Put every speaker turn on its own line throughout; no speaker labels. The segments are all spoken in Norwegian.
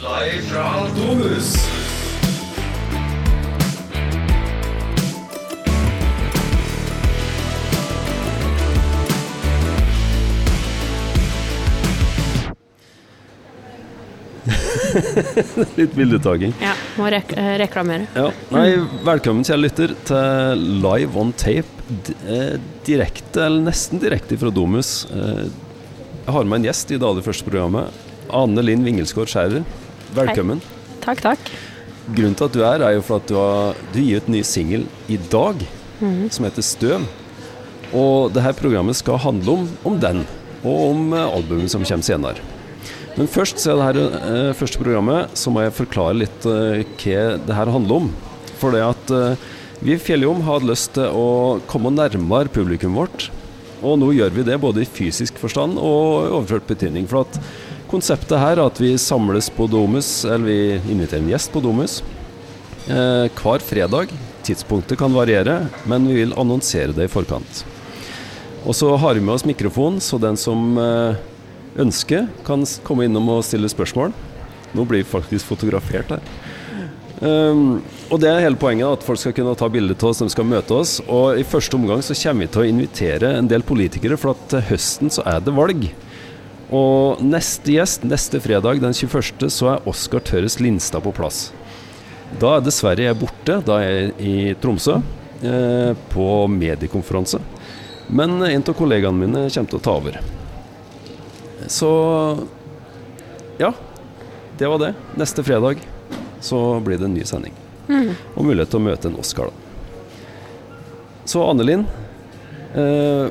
Live fra Domus.
Litt bildetaking.
Ja, må rek eh, reklamere.
Ja. Nei, velkommen, kjære lytter, til Live on tape. Eh, direkte, eller nesten direkte fra Domus. Eh, jeg har med en gjest i det aller første programmet. Ane Linn Vingelsgaard Skjærer. Velkommen.
Takk, takk.
Grunnen til at du er her, er jo for at du, har, du gir ut ny singel i dag, som heter Støv. Og det her programmet skal handle om, om den, og om eh, albumet som kommer senere. Men først, siden det her eh, første programmet, så må jeg forklare litt eh, hva det her handler om. For det at eh, vi i Fjelljom hadde lyst til å komme nærmere publikum vårt. Og nå gjør vi det både i fysisk forstand og i overført betydning. For at konseptet her er at vi samles på Domus, eller vi inviterer en gjest på Domus eh, hver fredag. Tidspunktet kan variere, men vi vil annonsere det i forkant. Og så har vi med oss mikrofon, så den som eh, ønsker, kan komme innom og stille spørsmål. Nå blir vi faktisk fotografert her. Um, og det er hele poenget, at folk skal kunne ta bilde av oss, de skal møte oss. Og i første omgang så kommer vi til å invitere en del politikere, for at til høsten så er det valg. Og neste gjest, neste fredag den 21., så er Oskar Tørres Lindstad på plass. Da er dessverre jeg borte, da er jeg i Tromsø, eh, på mediekonferanse. Men en av kollegaene mine kommer til å ta over. Så ja, det var det. Neste fredag så blir det en ny sending. Og mulighet til å møte en Oscar, da. Så Annelin, eh,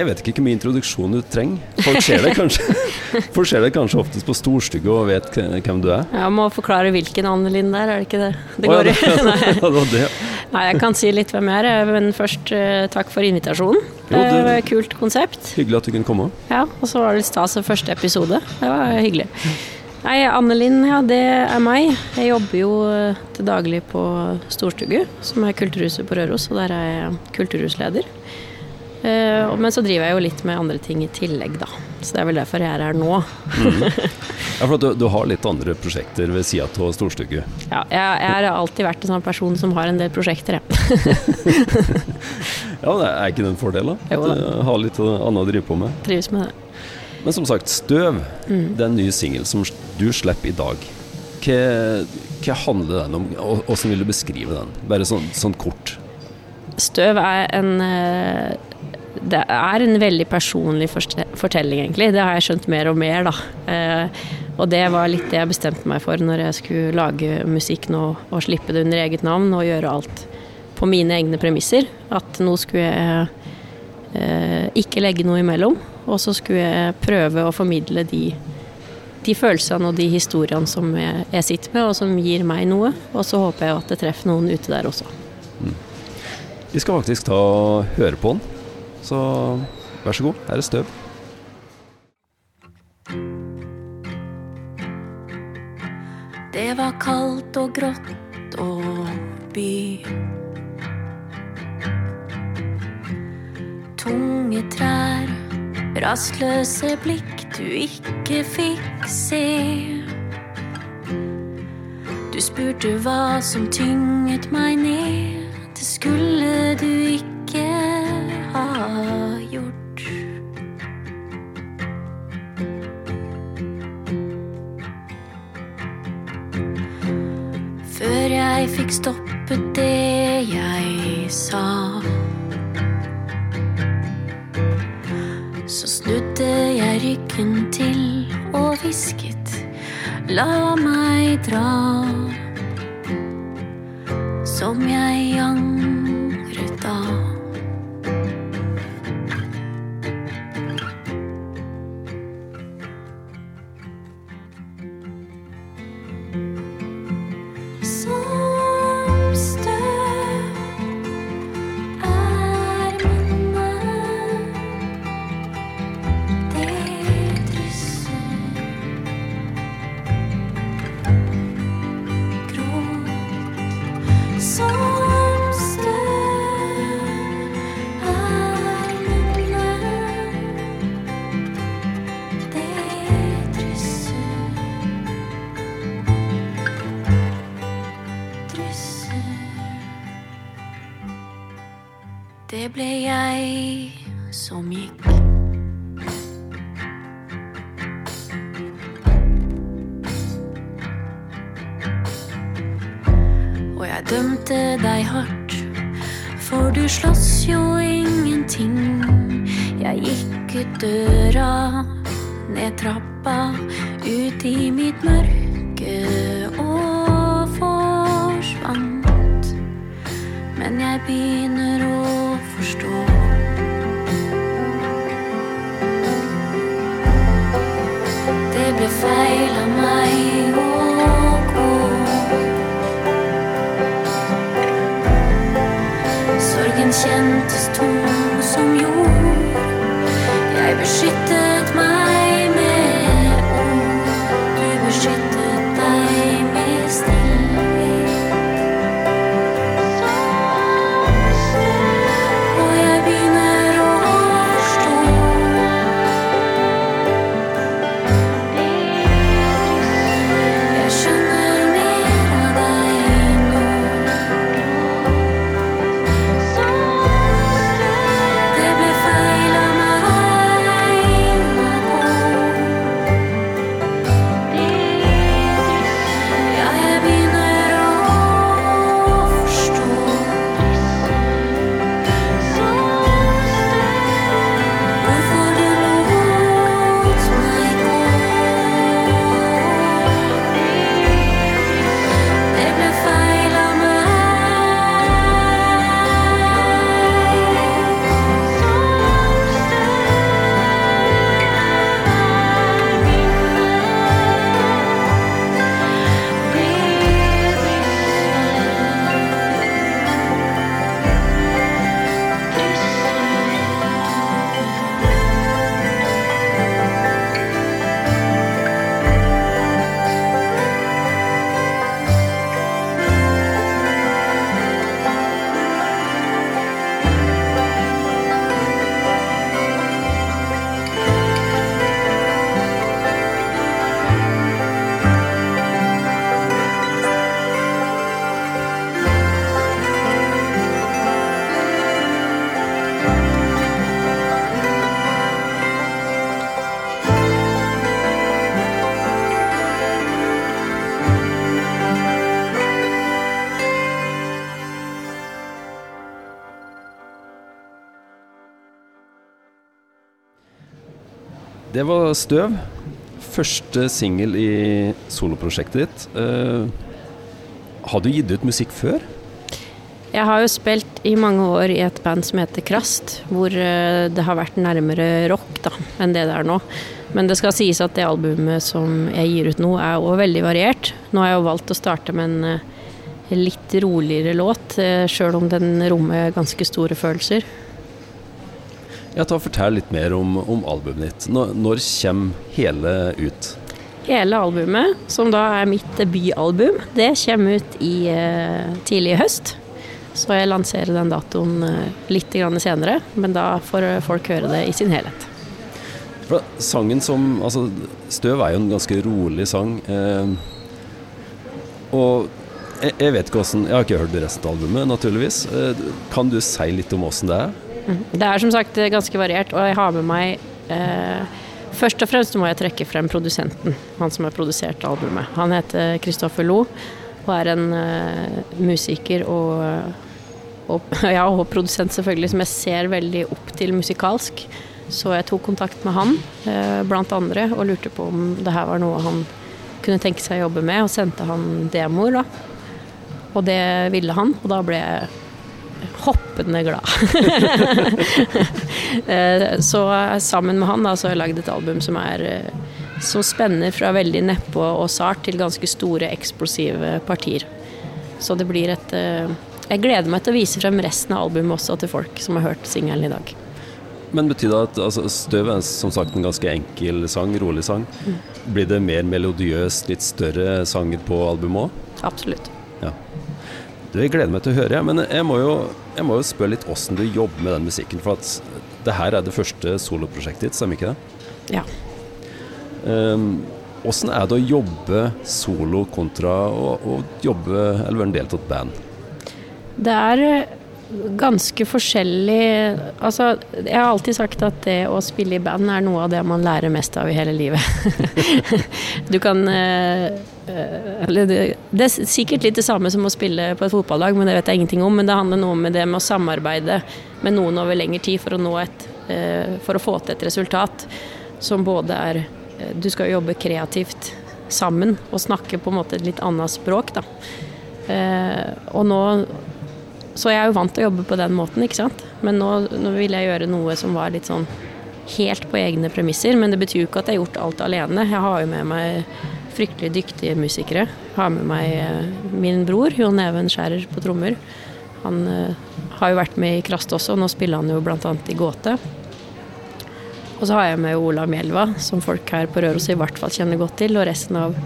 jeg vet ikke hvor mye introduksjon du trenger. Folk ser deg kanskje Folk ser deg kanskje oftest på Storstygge og vet hvem du er.
Jeg må forklare hvilken Annelin det er, er det ikke det? Det går
det var det.
Nei, jeg kan si litt hvem jeg er, eh, men først eh, takk for invitasjonen.
Jo,
Det
det-
kult konsept.
Hyggelig at du kunne komme.
Ja, og så var det stas første episode. Det var hyggelig. Nei, Annelin, ja, det er meg. Jeg jobber jo eh, til daglig på Storstugu, som er kulturhuset på Røros, og der er jeg kulturhusleder. Eh, men så driver jeg jo litt med andre ting i tillegg, da. Så det er vel derfor jeg er her nå.
Ja, for du, du har litt andre prosjekter ved sida av storstugget.
Ja, jeg, jeg har alltid vært en sånn person som har en del prosjekter, jeg.
Ja, det er ikke det en fordel, da?
Jo da.
har litt annet å drive på med.
Trives med det.
Men som sagt, Støv,
Mm.
det er en ny singel som du slipper i dag. Hva, hva handler den om? og Hvordan vil du beskrive den? Bare sånn, sånn kort.
Støv er en eh, Det er en veldig personlig fortelling, egentlig. Det har jeg skjønt mer og mer, da. Eh, og det var litt det jeg bestemte meg for når jeg skulle lage musikk nå, og slippe det under eget navn og gjøre alt på mine egne premisser. At nå skulle jeg eh, ikke legge noe imellom, og så skulle jeg prøve å formidle de de følelsene og de historiene som jeg, sitter med, og som gir meg noe. Og så håper jeg at det treffer noen ute der også.
Vi skal faktisk ta høre på den. Så vær så god, her er Støv.
Det var kaldt og grått og by. Tunge trær, rastløse blikk du ikke fikk se. Du spurte hva som tynget meg ned. Det skulle du ikke fikk stoppet det jeg sa. Så snudde jeg ryggen til og hvisket, la meg dra. Som jeg angret
ble jeg som gikk. Og jeg dømte deg hardt, for du slåss jo ingenting. Jeg gikk ut døra, ned trappa, ut i mitt mørke og forsvant. Men jeg begynner å Sorgen kjentes tung som jord. Jeg beskyttet meg Det
var Støv. Første singel i soloprosjektet ditt. Eh, har du gitt ut musikk før?
Jeg har jo spilt i mange år i et band som heter Krast, hvor eh, det har vært nærmere rock da, enn det det er nå. Men det skal sies at det albumet som jeg gir ut nå, er òg veldig variert. Nå har jeg jo valgt å starte med en eh, litt roligere låt, sjøl om den rommer ganske store følelser.
Ja, ta Fortell litt mer om, om albumet ditt. Når, når kommer hele ut?
Hele albumet, som da er mitt debutalbum, det kommer ut i eh, tidlig høst. Så jeg lanserer den datoen eh, litt grann senere, men da får folk høre det i sin helhet.
For sangen som Altså, 'Støv' er jo en ganske rolig sang. Eh, og jeg, jeg vet ikke åssen Jeg har ikke hørt resten av albumet, naturligvis. Eh, kan du si litt om åssen det er?
Det er som sagt ganske variert, og jeg har med meg eh, Først og fremst må jeg trekke frem produsenten, han som har produsert albumet. Han heter Kristoffer Lo og er en eh, musiker og, og, ja, og produsent selvfølgelig som jeg ser veldig opp til musikalsk. Så jeg tok kontakt med han, eh, blant andre, og lurte på om det her var noe han kunne tenke seg å jobbe med, og sendte han demoer, da. Og det ville han, og da ble jeg hoppende glad. Eh, så sammen med han da, så har jeg lagd et album som er eh, som spenner fra veldig nedpå og sart til ganske store, eksplosive partier. Så det blir et eh, Jeg gleder meg til å vise frem resten av albumet også til folk som har hørt singelen i dag.
Men betyr det at altså, Støv er som sagt en ganske enkel sang, rolig sang. Blir det mer melodiøst, litt større sanger på albumet òg?
Absolutt.
Ja. Det gleder meg til å høre, men jeg må jo, jeg må jo spørre litt åssen du jobber med den musikken. For at det her er det første soloprosjektet ditt, stemmer ikke det?
Ja.
Åssen er det å jobbe solo kontra å, å jobbe eller være en del av et band?
Det er
ganske forskjellig Altså, jeg har alltid sagt at det å spille i band er noe av det man lærer mest av i hele livet. du kan eh, eh, Eller det, er sikkert litt det samme som å spille på et fotballag, men det vet jeg ingenting om. Men det handler noe med det med å samarbeide med noen over lengre tid for å, nå et, eh, for å få til et resultat som både er Du skal jobbe kreativt sammen og snakke på en måte et litt annet språk, da. og nå så jeg er jo vant til å jobbe på den måten, ikke sant. Men nå, nå vil jeg gjøre noe som var litt sånn helt på egne premisser. Men det betyr jo ikke at jeg har gjort alt alene. Jeg har jo med meg fryktelig dyktige musikere. Jeg har med meg eh, min bror, Jon Even Skjærer på trommer. Han uh, har jo vært med i Krast også, nå spiller han jo bl.a. i Gåte. Og så har jeg med Ola Mjelva, som folk her på Røros i hvert fall kjenner godt til, og resten av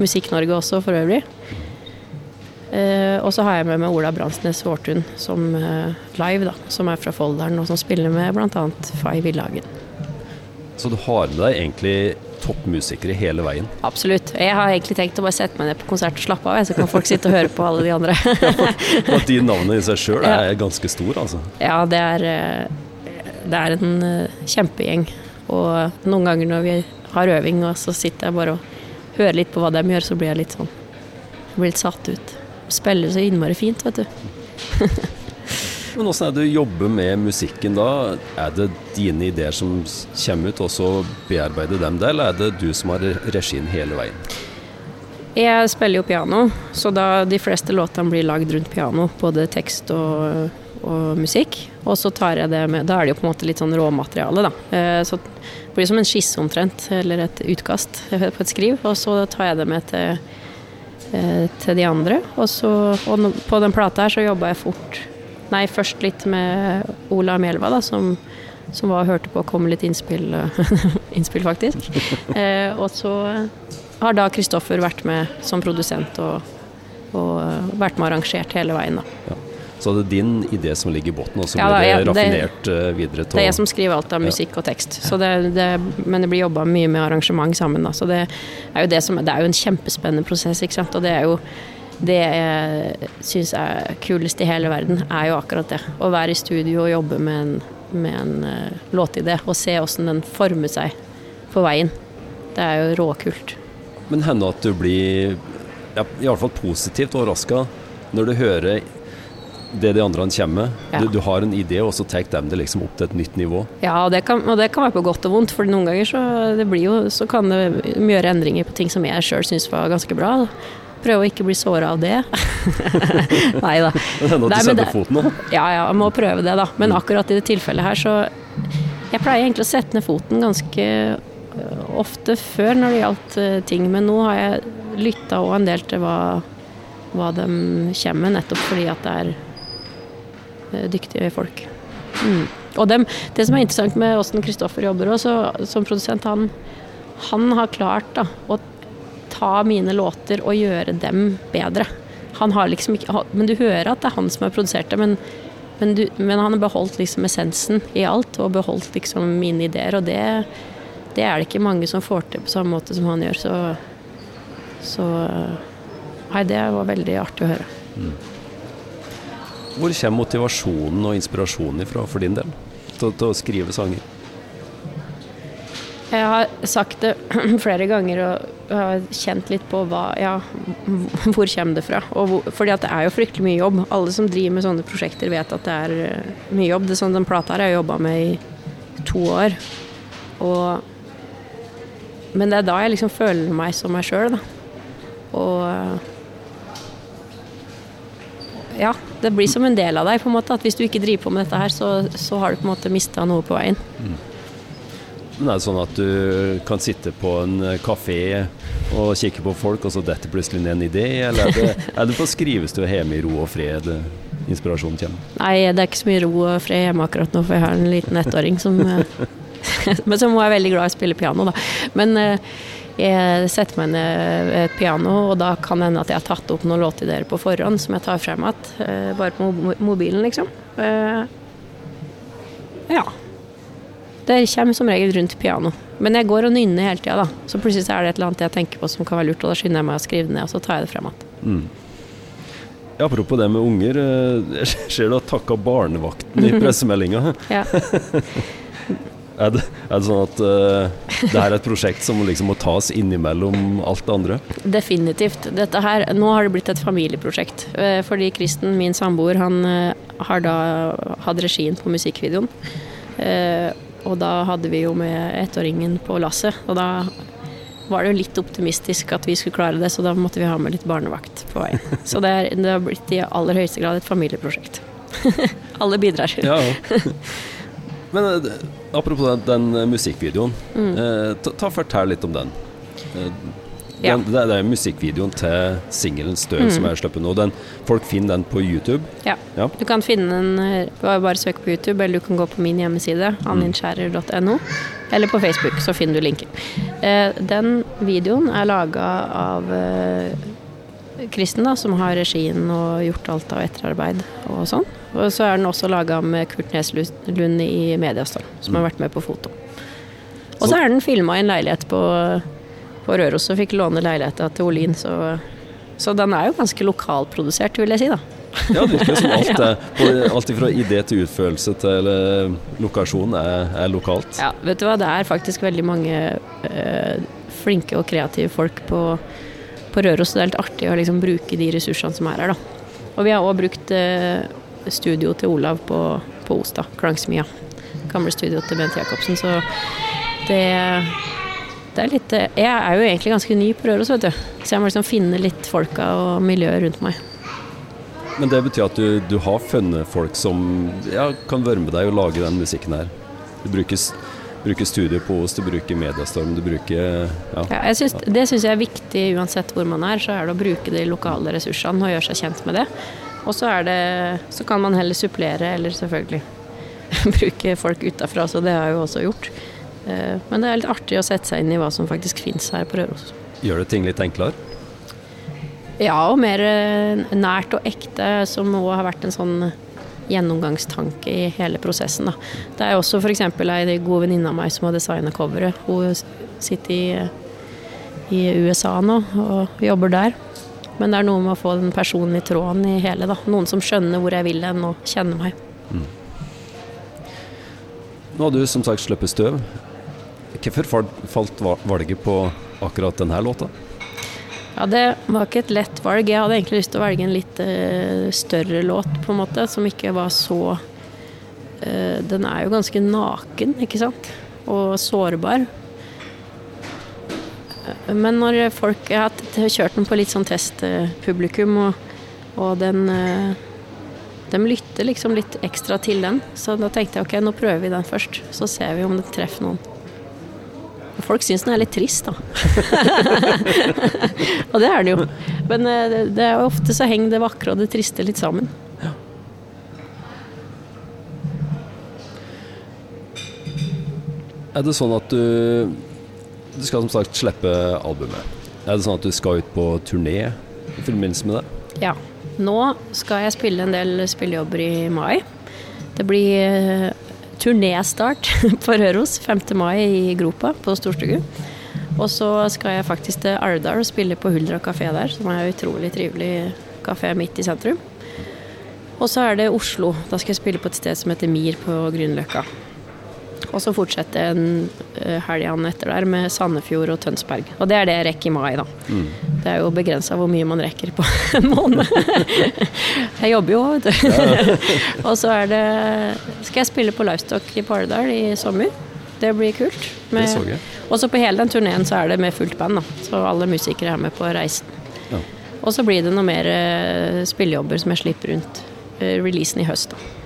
Musikk-Norge også for øvrig. Uh, og så har jeg med meg Ola Bransnes Vårtun som uh, live, da, som er fra Folldalen, og som spiller med bl.a. Fay Villhagen.
Så du har med deg egentlig toppmusikere hele veien?
Absolutt. Jeg har egentlig tenkt å bare sette meg ned på konsert og slappe av, så kan folk sitte og høre på alle de andre.
for at de navnene i seg sjøl er ja. ganske stor, altså?
Ja, det er, uh, det er en kjempegjeng. Og noen ganger når vi har øving, og så sitter jeg bare og hører litt på hva de gjør, så blir jeg litt sånn jeg blir litt satt ut spiller så innmari fint, vet du.
Men åssen er det å jobbe med musikken da? Er det dine ideer som kommer ut, og så bearbeider dem det, eller er det du som har regien hele veien?
Jeg spiller jo piano, så da de fleste låtene blir lagd rundt piano, både tekst og, og musikk. Og så tar jeg det med Da er det jo på en måte litt sånn råmateriale, da. Eh, så det blir som en skisse omtrent, eller et utkast på et skriv. Og så tar jeg det med til til de andre. Og, så, og på den plata her så jobba jeg fort Nei, først litt med Ola Mjelva, da, som, som var, hørte på og kom litt innspill, innspill faktisk. Eh, og så har da Kristoffer vært med som produsent og, og vært med og arrangert hele veien, da. Ja.
Så det er din idé som ligger i bunnen, og så ja, blir det raffinert det, eh, videre
til Det er jeg som skriver alt av musikk og tekst, det, det, men det blir jobba mye med arrangement sammen. Da. Så det er jo det som Det er jo en kjempespennende prosess, ikke sant. Og det er jo det jeg syns er kulest i hele verden, er jo akkurat det. Å være i studio og jobbe med en, med en uh, låtidé, og se åssen den former seg på veien. Det er jo råkult.
Men hender at du blir ja, i alle fall positivt overraska når du hører det de andre kommer med. Ja. Du, du, har en idé, og så tar de det liksom opp til et nytt nivå.
Ja, og det, kan, og det kan være på godt og vondt, for noen ganger så, det jo, så kan det gjøre endringer på ting som jeg sjøl syns var ganske bra. Prøve å ikke bli såra av det. Nei da.
Men du setter foten da.
Ja, ja, jeg må prøve det, da. Men mm. akkurat i det tilfellet her, så Jeg pleier egentlig å sette ned foten ganske øh, ofte før når det gjaldt øh, ting, men nå har jeg lytta òg en del til hva, hva de kommer med, nettopp fordi at det er dyktige folk. Mm. Og dem, det som er interessant med åssen Kristoffer jobber også, som produsent, han, han har klart da, å ta mine låter og gjøre dem bedre. Han har liksom ikke, men du hører at det er han som har produsert det, men, men, du, men han har beholdt liksom essensen i alt, og beholdt liksom mine ideer. Og det, det, er det ikke mange som får til på samme måte som han gjør. Så, så Nei, det var veldig artig å høre. Mm.
Hvor kommer motivasjonen og inspirasjonen ifra for din del til, til å skrive sanger?
Jeg har sagt det flere ganger og har kjent litt på hva, ja, hvor kommer det fra. Hvor, fordi det er jo fryktelig mye jobb. Alle som driver med sånne prosjekter vet at det er eh, mye jobb. Det er sånn, Den plata her har jeg jobba med i to år. Og, men det er da jeg liksom føler meg som meg sjøl, da. Og ja, det blir som en del av deg. på en måte, at Hvis du ikke driver på med dette her, så, så har du på en måte mista noe på veien. Mm.
Men er det sånn at du kan sitte på en kafé og kikke på folk, og så detter plutselig ned en idé? Eller er det, er det på skrivestua hjemme i ro og fred inspirasjonen kommer?
Nei, det er ikke så mye ro og fred hjemme akkurat nå, for jeg har en liten ettåring som Men jeg være veldig glad i å spille piano, da. Men jeg setter meg ned ved et piano, og da kan det hende at jeg har tatt opp noen låter der på forhånd som jeg tar frem igjen, eh, bare på mobilen, liksom. Eh, ja. Det kommer som regel rundt piano. Men jeg går og nynner hele tida, da. Så plutselig er det et eller annet jeg tenker på som kan være lurt, og da skynder jeg meg å skrive det ned, og så tar jeg det frem igjen. Mm.
Ja, apropos det med unger. eh, Jeg ser du har takka barnevakten i pressemeldinga.
Ja.
Er det, er det sånn at uh, det her er et prosjekt som liksom må tas innimellom alt det andre?
Definitivt. Dette her, nå har det blitt et familieprosjekt. Uh, Fordi Kristen, min samboer, han uh, har da hatt regien på musikkvideoen. Og da hadde vi jo med ettåringen på lasset. Og da var det jo litt optimistisk at vi skulle klare det, så da måtte vi ha med litt barnevakt på veien. Så det, er, det har blitt i aller høyeste grad et familieprosjekt. Alle bidrar.
Ja, ja. Men eh, apropos den, den musikkvideoen. musikkvideoen. Eh, ta, ta Fortell litt om den. Eh,
Mm. Ja.
den det, er musikkvideoen til singelen 'Støv' som er sluppet nå. Den, folk finner den på YouTube.
Ja.
Ja.
Du kan finne den eh, bare søk på YouTube, eller du kan gå på min hjemmeside, anninskjærer.no, eller på Facebook, så finner du linken. Eh, Den videoen er laga av eh, Kristen, da, som har regien og gjort alt av etterarbeid og sånn. Og så er den også laga med Kurt Neslund i Mediastad, som har vært med på foto. Og så er den filma i en leilighet på, på Røros, og fikk låne leiligheta til Olin, så, så den er jo ganske lokalprodusert, vil jeg si, da.
Ja, det virker som alt er Alt fra idé til utførelse til eh, lokasjon er, er lokalt.
Ja, vet du hva, det er faktisk veldig mange øh, flinke og kreative folk på, på Røros, det er litt artig å liksom bruke de ressursene som er her, da. Og vi har òg brukt eh, studio til Olav på, på Osta, Klangsmia. Gamle studio til Bent Jacobsen, så det det er litt Jeg er jo egentlig ganske ny på Røros, vet du. Så jeg må liksom finne litt folka og miljøet rundt meg.
Men det betyr at du, du har funnet folk som ja, kan være med deg og lage den musikken her. Du bruker, bruker studio på oss, du bruker Mediastorm, du bruker ja.
Ja, synes, det syns jeg er viktig uansett hvor man er, så er det å bruke de lokale ressursene og gjøre seg kjent med det. Og så er det Så kan man heller supplere, eller selvfølgelig bruke folk utafra, så det har jeg jo også gjort. Eh, Men det er litt artig å sette seg inn i hva som faktisk fins her på Røros.
Gjør det ting litt enklere?
Ja, og mer eh, nært og ekte, som òg har vært en sånn gjennomgangstanke i hele prosessen. Da. Det er også f.eks. ei god venninne av meg som har designa coveret. Hun sitter i, i USA nå og jobber der. Men det er noe med å få den personlige tråden i hele. Da. Noen som skjønner hvor jeg vil hen og kjenner meg.
Nå har du som sagt sluppet støv. Hvorfor falt valget på akkurat denne låta?
Ja, Det var ikke et lett valg. Jeg hadde egentlig lyst til å velge en litt eh, større låt, på en måte, som ikke var så eh, Den er jo ganske naken, ikke sant? Og sårbar. Men når folk Jeg har kjørt den på litt sånn testpublikum, og, og den eh, De lytter liksom litt ekstra til den. Så da tenkte jeg ok, nå prøver vi den først. Så ser vi om det treffer noen. Folk syns den er litt trist, da. Og det er det jo. Men eh, det- er ofte så henger det vakre og det triste litt sammen.
Er det sånn at du Du skal som sagt slippe albumet. Er det sånn at du skal ut på turné i forbindelse med det?
Ja. Nå skal jeg spille en del spillejobber i mai. Det blir eh, turnéstart på Røros 5. mai i Gropa på Storstugu. Og så skal jeg faktisk til Alvdal og spille på Huldra kafé der, som er en utrolig trivelig kafé midt i sentrum. Og så er det Oslo. Da skal jeg spille på et sted som heter Mir på Grünerløkka. Og så fortsetter en uh, helgene etter der med Sandefjord og Tønsberg. Og det er det jeg rekker i mai, da. Det er jo begrensa hvor mye man rekker på en måned. jeg jobber jo, vet du. og så er det skal jeg spille på Livestock i Paradal i sommer. Det blir kult.
Det så jeg.
Og så på hele den turneen så er det med fullt band, da. Så alle musikere er med på reisen.
Ja.
Og så blir det noe mer uh, spillejobber som jeg slipper rundt eh, releasen i høst, da.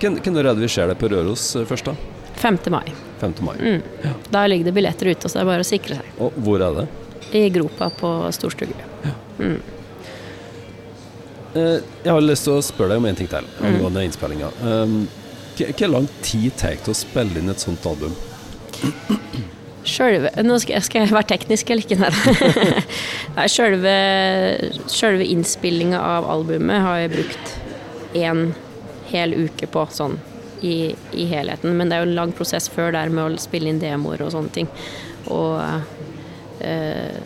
Hvem er det vi ser deg på Røros eh, først, da?
5. mai.
5. mai.
Mm. Da ligger det billetter ute, så det er bare å sikre seg.
Og hvor er det?
I gropa på Storstugu.
Eh, Jeg har lyst til å spørre deg om en ting til angående innspillinga. Um, Hvor lang tid tar det å spille inn et sånt album?
Sjølve Nå skal jeg, skal jeg være teknisk eller ikke? Nei. Nei sjølve, sjølve innspillinga av albumet har jeg brukt én hel uke på, sånn i, i helheten. Men det er jo en lang prosess før der med å spille inn demoer og sånne ting. Og eh,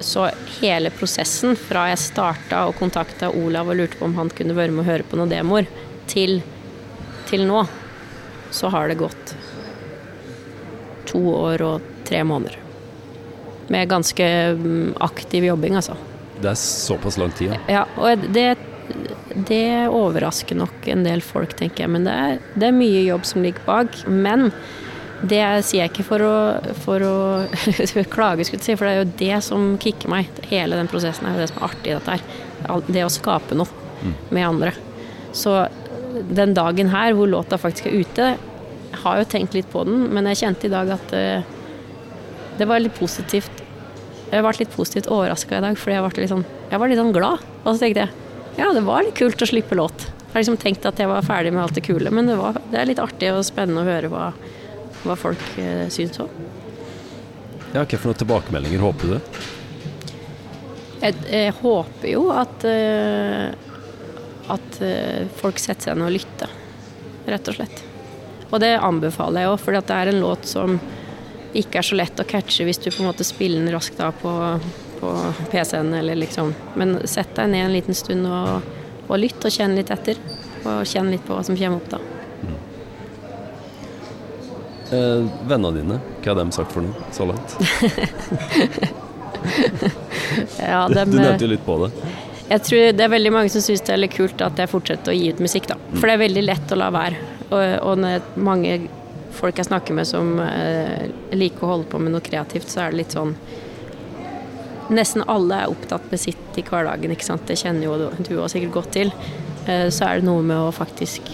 så hele prosessen fra jeg starta og kontakta Olav og lurte på om han kunne være med og høre på noen demoer, til, til nå, så har det gått to år og tre måneder. Med ganske mm, aktiv jobbing, altså.
Det er såpass lang tid, ja.
Ja, og det, det overrasker nok en del folk, tenker jeg. Men det er, det er mye jobb som ligger bak. Men det sier jeg ikke for å, for å klage, skulle jeg si, for det er jo det som kicker meg. Hele den prosessen er jo det som er artig i dette her. Det å skape noe med andre. Så den dagen her hvor låta faktisk er ute, jeg har jo tenkt litt på den, men jeg kjente i dag at eh, det var litt positivt. Jeg ble litt positivt overraska i dag, fordi jeg, ble litt sånn, jeg var litt sånn glad. Og så tenkte jeg ja, det var litt kult å slippe låt. Jeg har liksom tenkt at jeg var ferdig med alt det kule, men det, var, det er litt artig og spennende å høre hva, hva folk eh, syns om.
Ja, Hva for noen tilbakemeldinger håper du?
Jeg, jeg håper jo at uh, at uh, folk setter seg ned og lytter, rett og slett. Og det anbefaler jeg òg, for det er en låt som ikke er så lett å catche hvis du på en måte spiller den raskt av på, på PC-en eller liksom Men sett deg ned en liten stund og, og lytt, og kjenn litt etter. Og kjenn litt på hva som kommer opp da.
Eh, vennene dine, hva har de sagt for noe så langt?
Ja,
Du
dem,
nevnte jo litt på det.
Jeg tror det er veldig mange som syns det er litt kult at jeg fortsetter å gi ut musikk, da. For det er veldig lett å la være. Og, og når mange folk jeg snakker med som eh, liker å holde på med noe kreativt, så er det litt sånn Nesten alle er opptatt med sitt i hverdagen, ikke sant. Det kjenner jo du òg sikkert godt til. Eh, så er det noe med å faktisk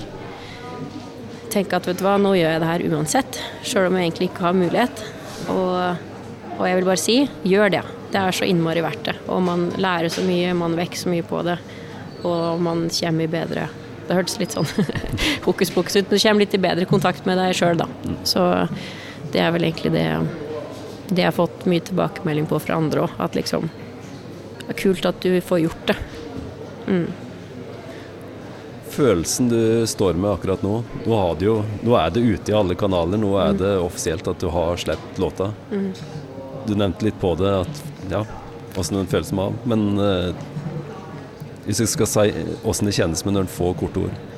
tenke at vet du hva, nå gjør jeg det her uansett. Sjøl om jeg egentlig ikke har mulighet. Og, og jeg vil bare si, gjør det. Det er så innmari verdt det. Og man lærer så mye, man vekker så mye på det. Og man kommer i bedre Det hørtes litt sånn hokus pokus ut, men du kommer litt i bedre kontakt med deg sjøl, da. Så det er vel egentlig det det jeg har fått mye tilbakemelding på fra andre òg. At liksom Det er kult at du får gjort det.
Følelsen du står med akkurat nå Nå, har du jo, nå er det ute i alle kanaler, nå er det offisielt at du har sluppet låta. Du nevnte litt på det, at ja, åssen den føles med av. Men eh, hvis jeg skal si åssen det kjennes med noen få korte ord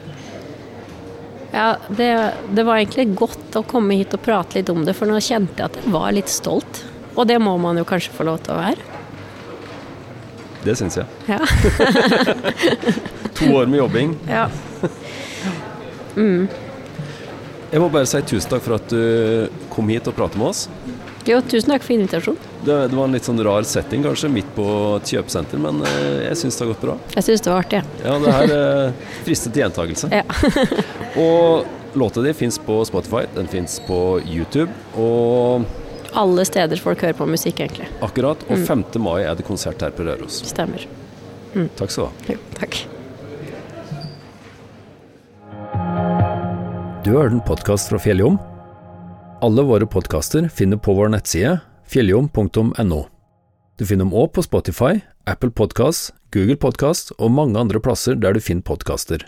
Ja, det, det var egentlig godt å komme hit og prate litt om det, for nå kjente jeg at jeg var litt stolt. Og det må man jo kanskje få lov til å være.
Det syns jeg.
Ja.
To år med jobbing.
ja.
Jeg må bare si tusen takk for at du kom hit og pratet med oss.
Jo, tusen takk for invitasjonen.
Det, det var en litt sånn rar setting, kanskje, midt på et kjøpesenter, men eh, jeg syns det har gått bra.
Jeg syns det var artig. jeg.
Ja, det her fristet frister til gjentakelse.
Ja.
Og låta di fins på Spotify, den fins på YouTube, og
Alle steder folk hører på musikk, egentlig.
akkurat. Og 5. mai er det konsert her på Røros.
Stemmer.
Takk skal du ha.
Jo, takk.
Du har hørt en podkast fra Fjelljom. Alle våre podkaster finner på vår nettside fjelljom.no. Du finner dem òg på Spotify, Apple Podkast, Google Podkast og mange andre plasser der du finner podkaster.